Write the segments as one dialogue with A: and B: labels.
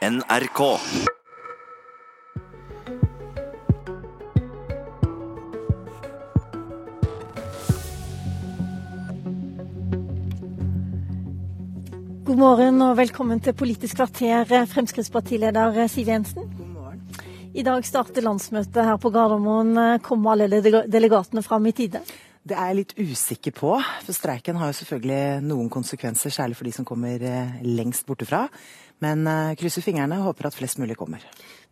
A: NRK.
B: God morgen og velkommen til Politisk kvarter, Fremskrittspartileder Siv Jensen.
C: God morgen.
B: I dag starter landsmøtet her på Gardermoen. Kommer alle delegatene fram i tide?
C: Det er jeg litt usikker på, for streiken har jo selvfølgelig noen konsekvenser, særlig for de som kommer eh, lengst bortefra. Men eh, krysser fingrene og håper at flest mulig kommer.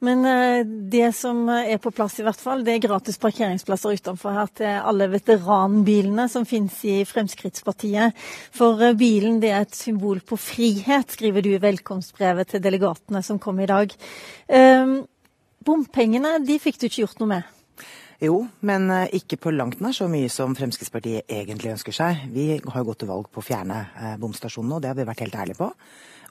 B: Men eh, det som er på plass, i hvert fall, det er gratis parkeringsplasser utenfor her til alle veteranbilene som finnes i Fremskrittspartiet. For bilen det er et symbol på frihet, skriver du i velkomstbrevet til delegatene som kom i dag. Um, bompengene de fikk du ikke gjort noe med.
C: Jo, men eh, ikke på langt nær så mye som Fremskrittspartiet egentlig ønsker seg. Vi har jo gått til valg på å fjerne eh, bomstasjonene, og det har vi vært helt ærlige på.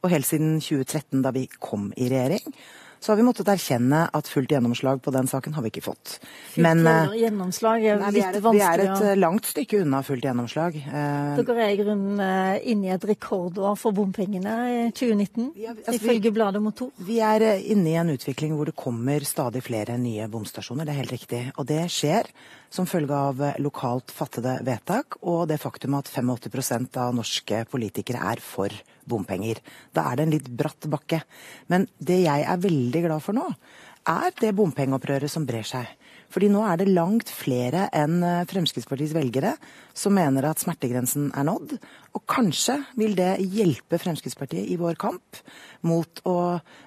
C: Og helt siden 2013, da vi kom i regjering, så har vi måttet erkjenne at fullt gjennomslag på den saken har vi ikke fått. Men eh,
B: gjennomslag er
C: nei, vi, er et, vi er et eh, langt stykke unna fullt gjennomslag. Eh,
B: Dere er i grunnen inne i et rekordår for bompengene i 2019,
C: Ja, altså,
B: ifølge bladet Motor.
C: Vi er inne i en utvikling hvor det kommer stadig flere nye bomstasjoner, det er helt riktig. Og det skjer som følge av eh, lokalt fattede vedtak og det faktum at 85% av norske politikere er for bompenger. Da er det en litt bratt bakke. Men det jeg er veldig glad for nå, er det bompengeopprøret som brer seg. Fordi nå er det langt flere enn eh, Fremskrittspartiets velgere som mener at smertegrensen er nådd. Og kanskje vil det hjelpe Fremskrittspartiet i vår kamp mot å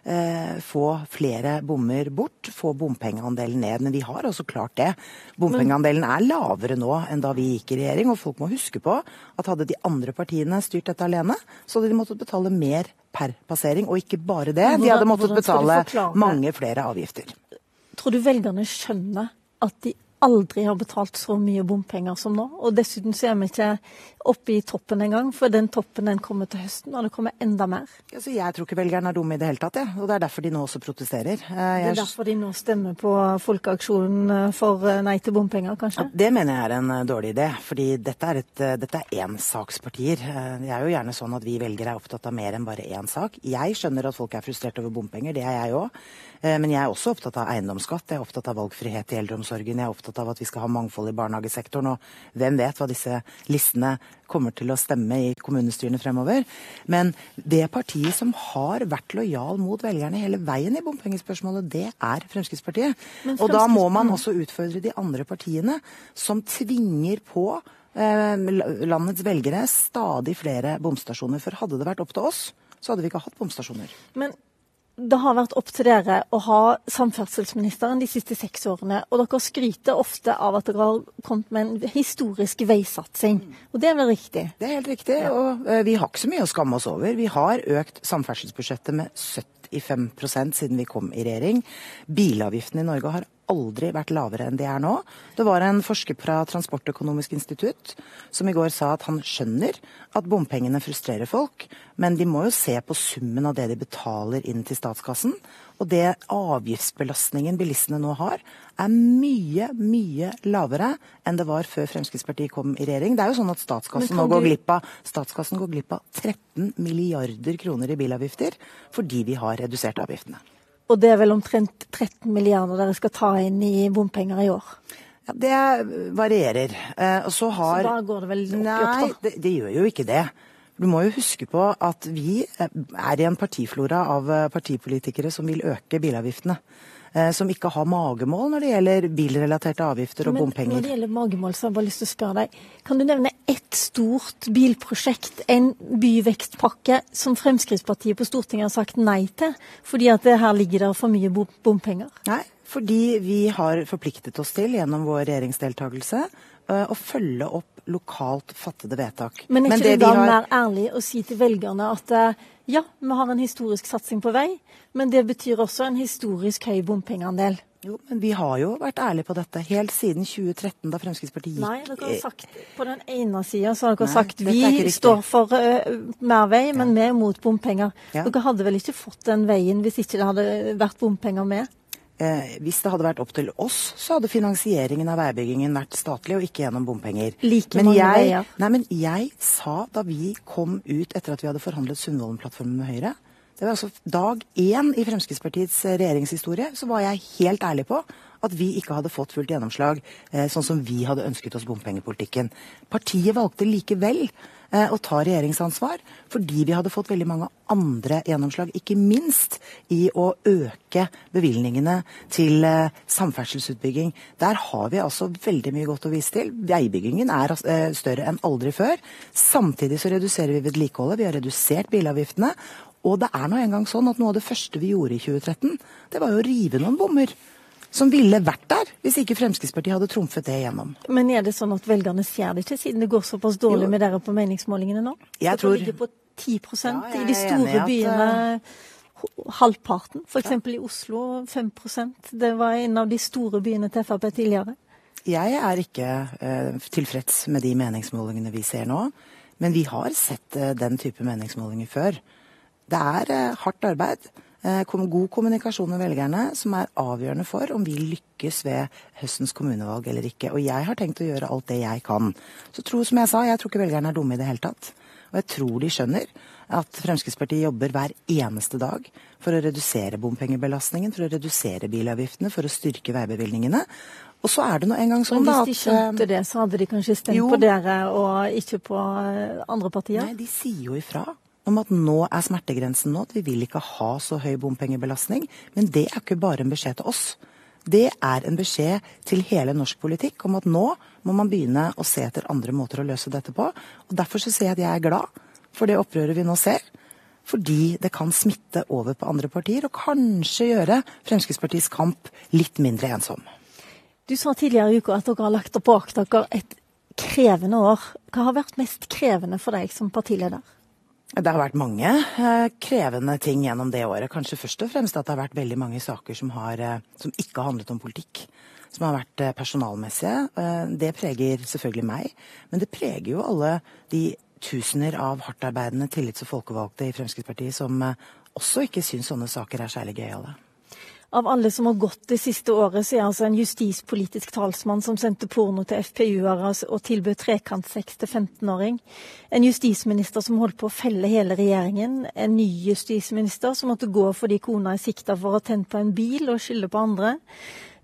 C: eh, få flere bommer bort, få bompengeandelen ned. Men vi har altså klart det. Bompengeandelen er lavere nå enn da vi gikk i regjering. Og folk må huske på at hadde de andre partiene styrt dette alene, så hadde de måttet betale mer per passering. Og ikke bare det, de hadde måttet betale mange flere avgifter.
B: Tror du velgerne skjønner at de aldri har betalt så mye bompenger som nå? Og dessuten så er vi ikke oppe i toppen engang, for den toppen den kommer til høsten, og det kommer enda mer.
C: Altså, jeg tror ikke velgerne er dumme i det hele tatt, jeg. Og det er derfor de nå også protesterer. Jeg...
B: Det er derfor de nå stemmer på folkeaksjonen eh, for eh, nei til bompenger, kanskje?
C: det mener jeg er en eh, dårlig idé, fordi dette er, et, eh, dette er ensakspartier. Eh, Det er jo gjerne sånn at vi velgere er opptatt av mer enn bare én sak. Jeg skjønner at folk er frustrert over bompenger, det er jeg òg. Men jeg er også opptatt av eiendomsskatt, jeg er opptatt av valgfrihet i eldreomsorgen, jeg er opptatt av at vi skal ha mangfold i barnehagesektoren, og hvem vet hva disse listene kommer til å stemme i kommunestyrene fremover. Men det partiet som har vært lojal mot velgerne hele veien i bompengespørsmålet, det er Fremskrittspartiet.
B: Fremskrittspartiet.
C: Og da må man også utfordre de andre partiene som tvinger på eh, landets velgere stadig flere bomstasjoner. For hadde det vært opp til oss, så hadde vi ikke hatt bomstasjoner.
B: Men det har vært opp til dere å ha samferdselsministeren de siste seks årene. Og dere skryter ofte av at dere har kommet med en historisk veisatsing. Og det er vel riktig?
C: Det er helt riktig, og uh, vi har ikke så mye å skamme oss over. Vi har økt samferdselsbudsjettet med 75% siden vi kom i regjering. Bilavgiftene i Norge har aldri vært lavere enn de er nå. Det var en forsker fra Transportøkonomisk institutt som i går sa at han skjønner at bompengene frustrerer folk, men de må jo se på summen av det de betaler inn til statskassen. Og det avgiftsbelastningen bilistene nå har, er mye, mye lavere enn det var før Fremskrittspartiet kom i regjering. Det er jo sånn at statskassen nå går glipp av, statskassen går glipp av 13 milliarder kroner i bilavgifter fordi vi har redusert avgiftene.
B: Og det er vel omtrent 13 milliarder dere skal ta inn i bompenger i år.
C: Ja, det varierer. Eh, og så har
B: Så da går det vel opp i
C: Nei,
B: opp, da?
C: det, det gjør jo ikke det. Du må jo huske på at vi eh, er i en partiflora av eh, partipolitikere som vil øke bilavgiftene. Eh, Som ikke har magemål når det gjelder bilrelaterte avgifter og
B: Men
C: bompenger.
B: når det gjelder magemål, så har jeg bare lyst til å spørre deg. Kan du nevne ett stort bilprosjekt, en byvekstpakke, som Fremskrittspartiet på Stortinget har sagt nei til, fordi at det her ligger der for mye bompenger?
C: Nei, fordi vi har forpliktet oss til gjennom vår regjeringsdeltakelse eh, å følge opp lokalt fattede vedtak.
B: Men er ikke
C: det
B: det da
C: har-
B: mer ærlig å si til velgerne at eh, ja, vi har en historisk satsing på vei, men det betyr også en historisk høy bompengeandel?
C: Jo, men vi har jo vært ærlige på dette helt siden 2013, da Fremskrittspartiet gikk
B: Nei, dere har sagt på den ene sida så har dere
C: Nei,
B: sagt vi står for uh, mer vei, men vi er mot bompenger.
C: Ja.
B: Dere hadde vel ikke fått den veien hvis ikke det hadde vært bompenger med?
C: Eh, hvis det hadde vært opp til oss, så hadde finansieringen av veibyggingen vært statlig og ikke gjennom bompenger.
B: Like
C: men jeg. Nei, men jeg sa da vi kom ut etter at vi hadde forhandlet Sundvolden-plattformen med Høyre, Det var altså Dag én i Fremskrittspartiets regjeringshistorie så var jeg helt ærlig på at vi ikke hadde fått fullt gjennomslag eh, sånn som vi hadde ønsket oss bompengepolitikken. Partiet valgte likevel eh, å ta regjeringsansvar fordi vi hadde fått veldig mange andre gjennomslag, ikke minst i å øke bevilgningene til eh, samferdselsutbygging. Der har vi altså veldig mye godt å vise til. Veibyggingen er større enn aldri før. Samtidig så reduserer vi vedlikeholdet. Vi har redusert bilavgiftene. Og det er nå engang sånn at noe av det første vi gjorde i 2013, det var jo å rive noen bommer. Som ville vært der, hvis ikke Fremskrittspartiet hadde trumfet det igjennom.
B: Men er det sånn at velgerne ser det ikke, siden det går såpass dårlig jo. med dere på meningsmålingene nå?
C: Jeg tror...
B: Det ligger på 10 ja, i de store byene. Uh... Halvparten. F.eks. i Oslo 5% Det var en av de store byene til Frp tidligere.
C: Jeg er ikke uh, tilfreds med de meningsmålingene vi ser nå. Men vi har sett uh, den type meningsmålinger før. Det er eh, hardt arbeid. Eh, god kommunikasjon med velgerne som er avgjørende for om vi lykkes ved høstens kommunevalg eller ikke. Og jeg har tenkt å gjøre alt det jeg kan. Så tro, som jeg sa, jeg tror ikke velgerne er dumme i det hele tatt. Og jeg tror de skjønner at Fremskrittspartiet jobber hver eneste dag for å redusere bompengebelastningen, for å redusere bilavgiftene, for å styrke veibevilgningene. Og så er det nå engang sånn
B: da at Hvis de skjønte det, så hadde de kanskje stemt jo, på dere og ikke på andre partier?
C: Nei, de sier jo ifra om at nå er smertegrensen nådd, vi vil ikke ha så høy bompengebelastning. Men det er ikke bare en beskjed til oss. Det er en beskjed til hele norsk politikk om at nå må man begynne å se etter andre måter å løse dette på. Og Derfor så sier jeg at jeg er glad for det opprøret vi nå ser. Fordi det kan smitte over på andre partier, og kanskje gjøre Fremskrittspartiets kamp litt mindre ensom.
B: Du sa tidligere i uka at dere har lagt bak dere et krevende år. Hva har vært mest krevende for deg som partileder?
C: Det har vært mange eh, krevende ting gjennom det året. Kanskje først og fremst at det har vært veldig mange saker som, har, eh, som ikke har handlet om politikk. Som har vært eh, personalmessige. Det preger selvfølgelig meg. Men det preger jo alle de tusener av hardtarbeidende tillits- og folkevalgte i Fremskrittspartiet som også ikke syns sånne saker er særlig gøyale.
B: Av alle som har gått det siste året, så er altså en justispolitisk talsmann som sendte porno til FPU-ere og tilbød trekantsex til 15-åring. En justisminister som holdt på å felle hele regjeringen. En ny justisminister som måtte gå fordi kona er sikta for å ha tent på en bil og skylde på andre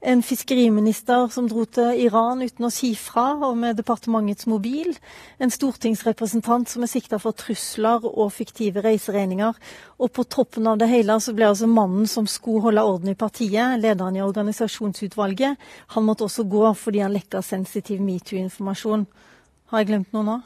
B: en fiskeriminister som dro til Iran uten å si fra, og med departementets mobil. En stortingsrepresentant som er sikta for trusler og fiktive reiseregninger. Og på toppen av det hele så ble altså mannen som skulle holde orden i partiet, lederen i organisasjonsutvalget, han måtte også gå fordi han lekka sensitiv metoo-informasjon. Har jeg glemt noe nå?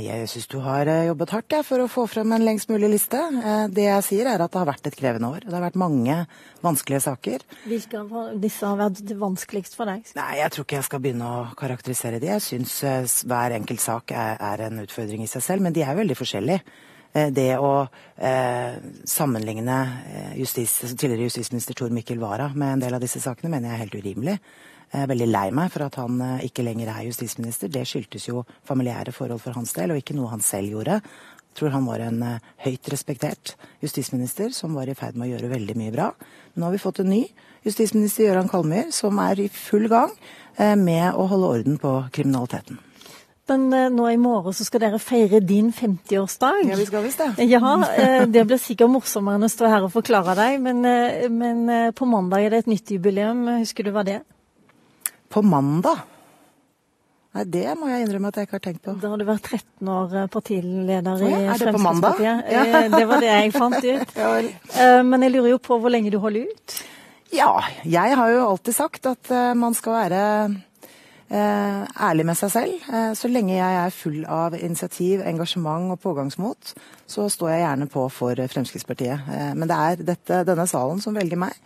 C: Jeg syns du har eh, jobbet hardt ja, for å få frem en lengst mulig liste. Eh, det jeg sier er at det har vært et krevende år. Det har vært mange vanskelige saker.
B: Hvilke av disse har vært vanskeligst for deg?
C: Nei, Jeg tror ikke jeg skal begynne å karakterisere de. Jeg syns eh, hver enkelt sak er, er, en utfordring i seg selv, men de er veldig forskjellige. Det å eh, sammenligne justis, tidligere justisminister Tor Mikkel Wara med en del av disse sakene, mener jeg er helt urimelig. Jeg er veldig lei meg for at han eh, ikke lenger er justisminister. Det skyldtes jo familiære forhold for hans del, og ikke noe han selv gjorde. Jeg tror han var en eh, høyt respektert justisminister som var i ferd med å gjøre veldig mye bra. Nå har vi fått en ny justisminister, Gøran Kalmyr, som er i full gang eh, med å holde orden på kriminaliteten.
B: Men nå i morgen så skal dere feire din 50-årsdag.
C: Ja, vi skal visst det.
B: Ja, Det blir sikkert morsommere enn å stå her og forklare deg, men, men på mandag er det et nytt jubileum. Husker du hva det er?
C: På mandag? Nei, det må jeg innrømme at jeg ikke har tenkt på.
B: Da har du vært 13 år eh, partileder i
C: ja, Er det på?
B: Ja. Eh, det var det jeg fant ut. Eh, men jeg lurer jo på hvor lenge du holder ut?
C: Ja, jeg har jo alltid sagt at man skal være ærlig med seg selv. Så lenge jeg er full av initiativ, engasjement og pågangsmot, så står jeg gjerne på for Fremskrittspartiet. Men det er dette, denne salen som velger meg.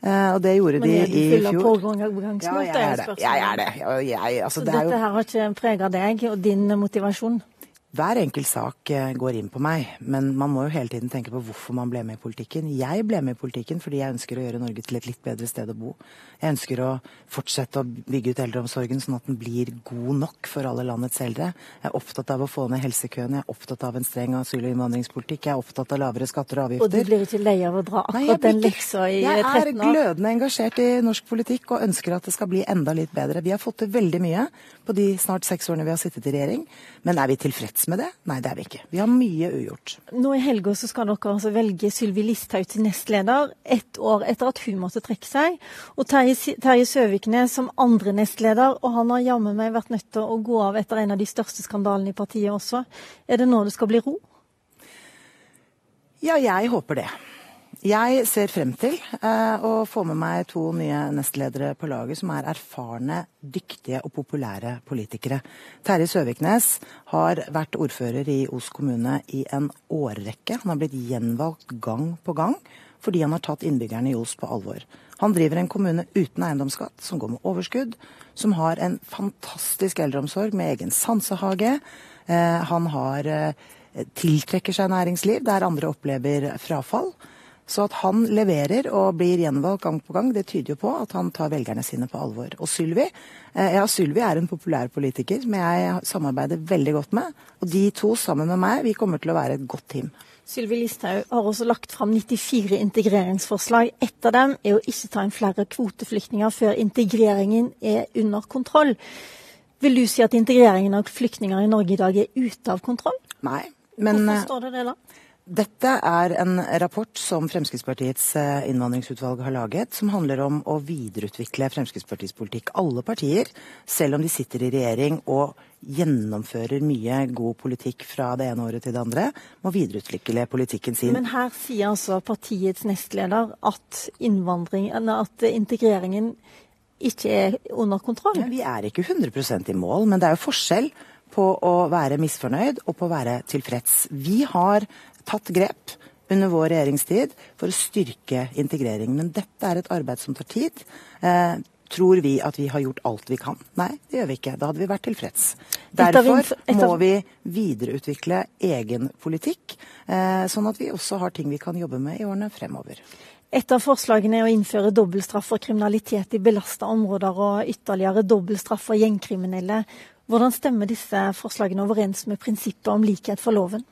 C: Uh, og det gjorde de i fjor. Men er du full av
B: pågangsmot? Ja,
C: jeg er det. Jeg er det. Jeg,
B: altså, Så det dette jo... her har ikke prega deg og din motivasjon?
C: Hver enkelt sak eh, går inn på meg, men man må jo hele tiden tenke på hvorfor man ble med i politikken. Jeg ble med i politikken fordi jeg ønsker å gjøre Norge til et litt bedre sted å bo. Jeg ønsker å fortsette å bygge ut eldreomsorgen sånn at den blir god nok for alle landets eldre. Jeg er opptatt av å få ned helsekøene, jeg er opptatt av en streng asyl- og innvandringspolitikk, jeg er opptatt av lavere skatter og avgifter.
B: Og du blir ikke lei av å dra akkurat Nei, den leksa i 13 år?
C: Jeg er glødende engasjert i norsk politikk og ønsker at det skal bli enda litt bedre. Vi har fått til veldig mye på de snart seks årene vi har sittet i regjering, men er vi tilfreds tilfreds med det? Nei, det er vi ikke. Vi har mye ugjort.
B: Nå i helga så skal dere altså velge Sylvi Listhaug til nestleder, ett år etter at hun måtte trekke seg. Og Terje, Terje Søviknes som andre nestleder, og han har jammen meg vært nødt til å gå av etter en av de største skandalene i partiet også. Er det nå det skal bli ro?
C: Ja, jeg håper det. Jeg ser frem til eh, å få med meg to nye nestledere på laget som er erfarne, dyktige og populære politikere. Terje Søviknes har vært ordfører i Os kommune i en årrekke. Han har blitt gjenvalgt gang på gang fordi han har tatt innbyggerne i Os på alvor. Han driver en kommune uten eiendomsskatt, som går med overskudd, som har en fantastisk eldreomsorg med egen sansehage. Eh, han har, eh, tiltrekker seg næringsliv der andre opplever frafall. Så at han leverer og blir gjenvalgt gang på gang, det tyder jo på at han tar velgerne sine på alvor. Og Sylvi eh, ja, Sylvi er en populær politiker som jeg samarbeider veldig godt med. Og de to sammen med meg, vi kommer til å være et godt team.
B: Sylvi Listhaug har også lagt fram 94 integreringsforslag. Ett av dem er å ikke ta inn flere kvoteflyktninger før integreringen er under kontroll. Vil du si at integreringen av flyktninger i Norge i dag er ute av kontroll?
C: Nei, men
B: Hvorfor står det det da?
C: Dette er en rapport som Fremskrittspartiets eh, innvandringsutvalg har laget, som handler om å videreutvikle Fremskrittspartiets politikk. Alle partier, selv om de sitter i regjering og gjennomfører mye god politikk fra det ene året til det andre, må videreutvikle politikken sin.
B: Men her sier altså partiets nestleder at, at integreringen ikke er under kontroll?
C: Ja, vi er ikke 100% i mål, men det er jo forskjell på å være misfornøyd og på å være tilfreds. Vi har tatt grep under vår regjeringstid for å styrke integreringen. Men dette er et arbeid som tar tid. Eh, tror vi at vi har gjort alt vi kan? Nei, det gjør vi ikke. Da hadde vi vært tilfreds. Derfor må vi videreutvikle egen politikk, eh, sånn at vi også har ting vi kan jobbe med i årene fremover.
B: Et av forslagene er å innføre dobbeltstraff for kriminalitet i belasta områder og ytterligere dobbeltstraff for gjengkriminelle. Hvordan stemmer disse forslagene overens med prinsippet om likhet for loven?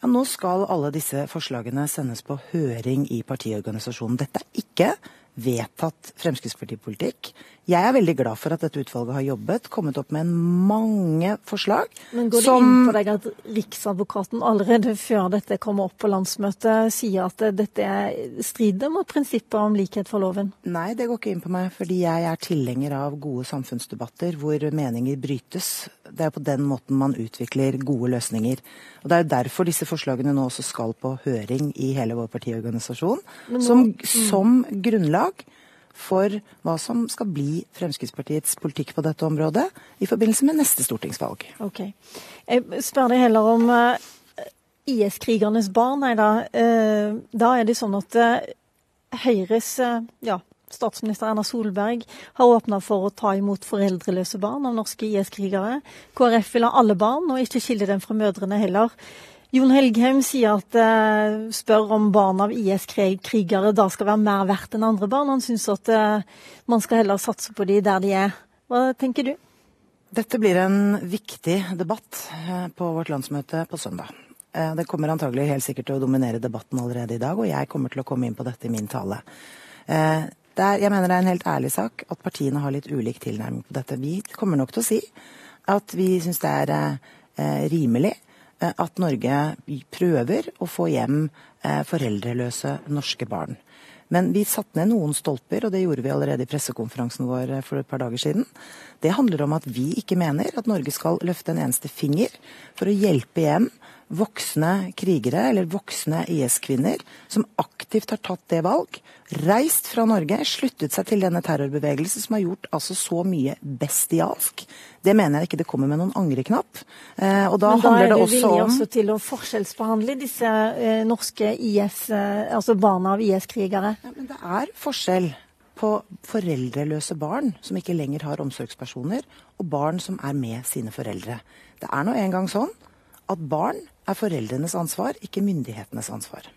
C: Ja, nå skal alle disse forslagene sendes på høring i partiorganisasjonen. Dette er ikke vedtatt Fremskrittspartipolitikk. Jeg er veldig glad for at dette utvalget har jobbet, kommet opp med mange forslag.
B: Men går det som... inn på deg at Riksadvokaten allerede før dette kommer opp på landsmøtet, sier at dette strider mot prinsippet om likhet for loven?
C: Nei, det går ikke inn på meg, fordi jeg er tilhenger av gode samfunnsdebatter hvor meninger brytes. Det er på den måten man utvikler gode løsninger. Og Det er jo derfor disse forslagene nå også skal på høring i hele vår partiorganisasjon, nå... som, som grunnlag for hva som skal bli Fremskrittspartiets politikk på dette området i forbindelse med neste stortingsvalg.
B: Ok. Jeg spør deg heller om uh, IS-krigernes barn. Nei da. Uh, da er det sånn at uh, Høyres ja, statsminister Erna Solberg har åpna for å ta imot foreldreløse barn av norske IS-krigere. KrF vil ha alle barn, og ikke skille dem fra mødrene heller. Jon Helgheim sier at eh, spør om barn av IS-krigere da skal være mer verdt enn andre barn. Han syns at eh, man skal heller satse på de der de er. Hva tenker du?
C: Dette blir en viktig debatt eh, på vårt landsmøte på søndag. Eh, det kommer antagelig helt sikkert til å dominere debatten allerede i dag, og jeg kommer til å komme inn på dette i min tale. Er, jeg mener det er en helt ærlig sak at partiene har litt ulik tilnærming på dette. Vi kommer nok til å si at vi syns det er eh, rimelig Eh, at Norge prøver å få hjem eh, foreldreløse norske barn. Men vi satte ned noen stolper, og det gjorde vi allerede i pressekonferansen vår eh, for et par dager siden. Det handler om at vi ikke mener at Norge skal løfte en eneste finger for å hjelpe hjem voksne krigere, eller voksne IS-kvinner, som aktivt har tatt det valg, reist fra Norge, sluttet seg til denne terrorbevegelsen som har gjort altså så mye bestialsk. Det mener jeg ikke det kommer med noen angreknapp.
B: Eh, og da, Men da handler det også om Men da er du villig også til å forskjellsbehandle disse eh, norske IS, eh, altså barna av IS-krigere?
C: Ja, men det er forskjell på foreldreløse barn som ikke lenger har omsorgspersoner, og barn som er med sine foreldre. Det er nå engang sånn at barn er foreldrenes ansvar, ikke myndighetenes ansvar.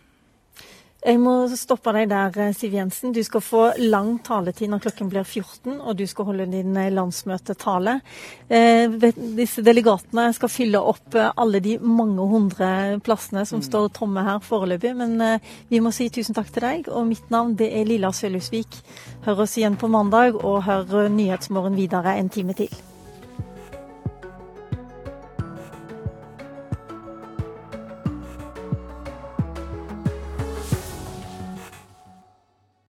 B: Jeg må stoppe deg der, eh, Siv Jensen. Du skal få lang taletid når klokken blir 14, og du skal holde din eh, landsmøtetale. Eh, disse delegatene skal fylle opp alle de mange hundre plassene som mm. står tomme her foreløpig. Men vi må si tusen takk til deg, og mitt navn det er Lilla Sølhusvik. Hør oss igjen på mandag, og hør Nyhetsmorgen videre en time til.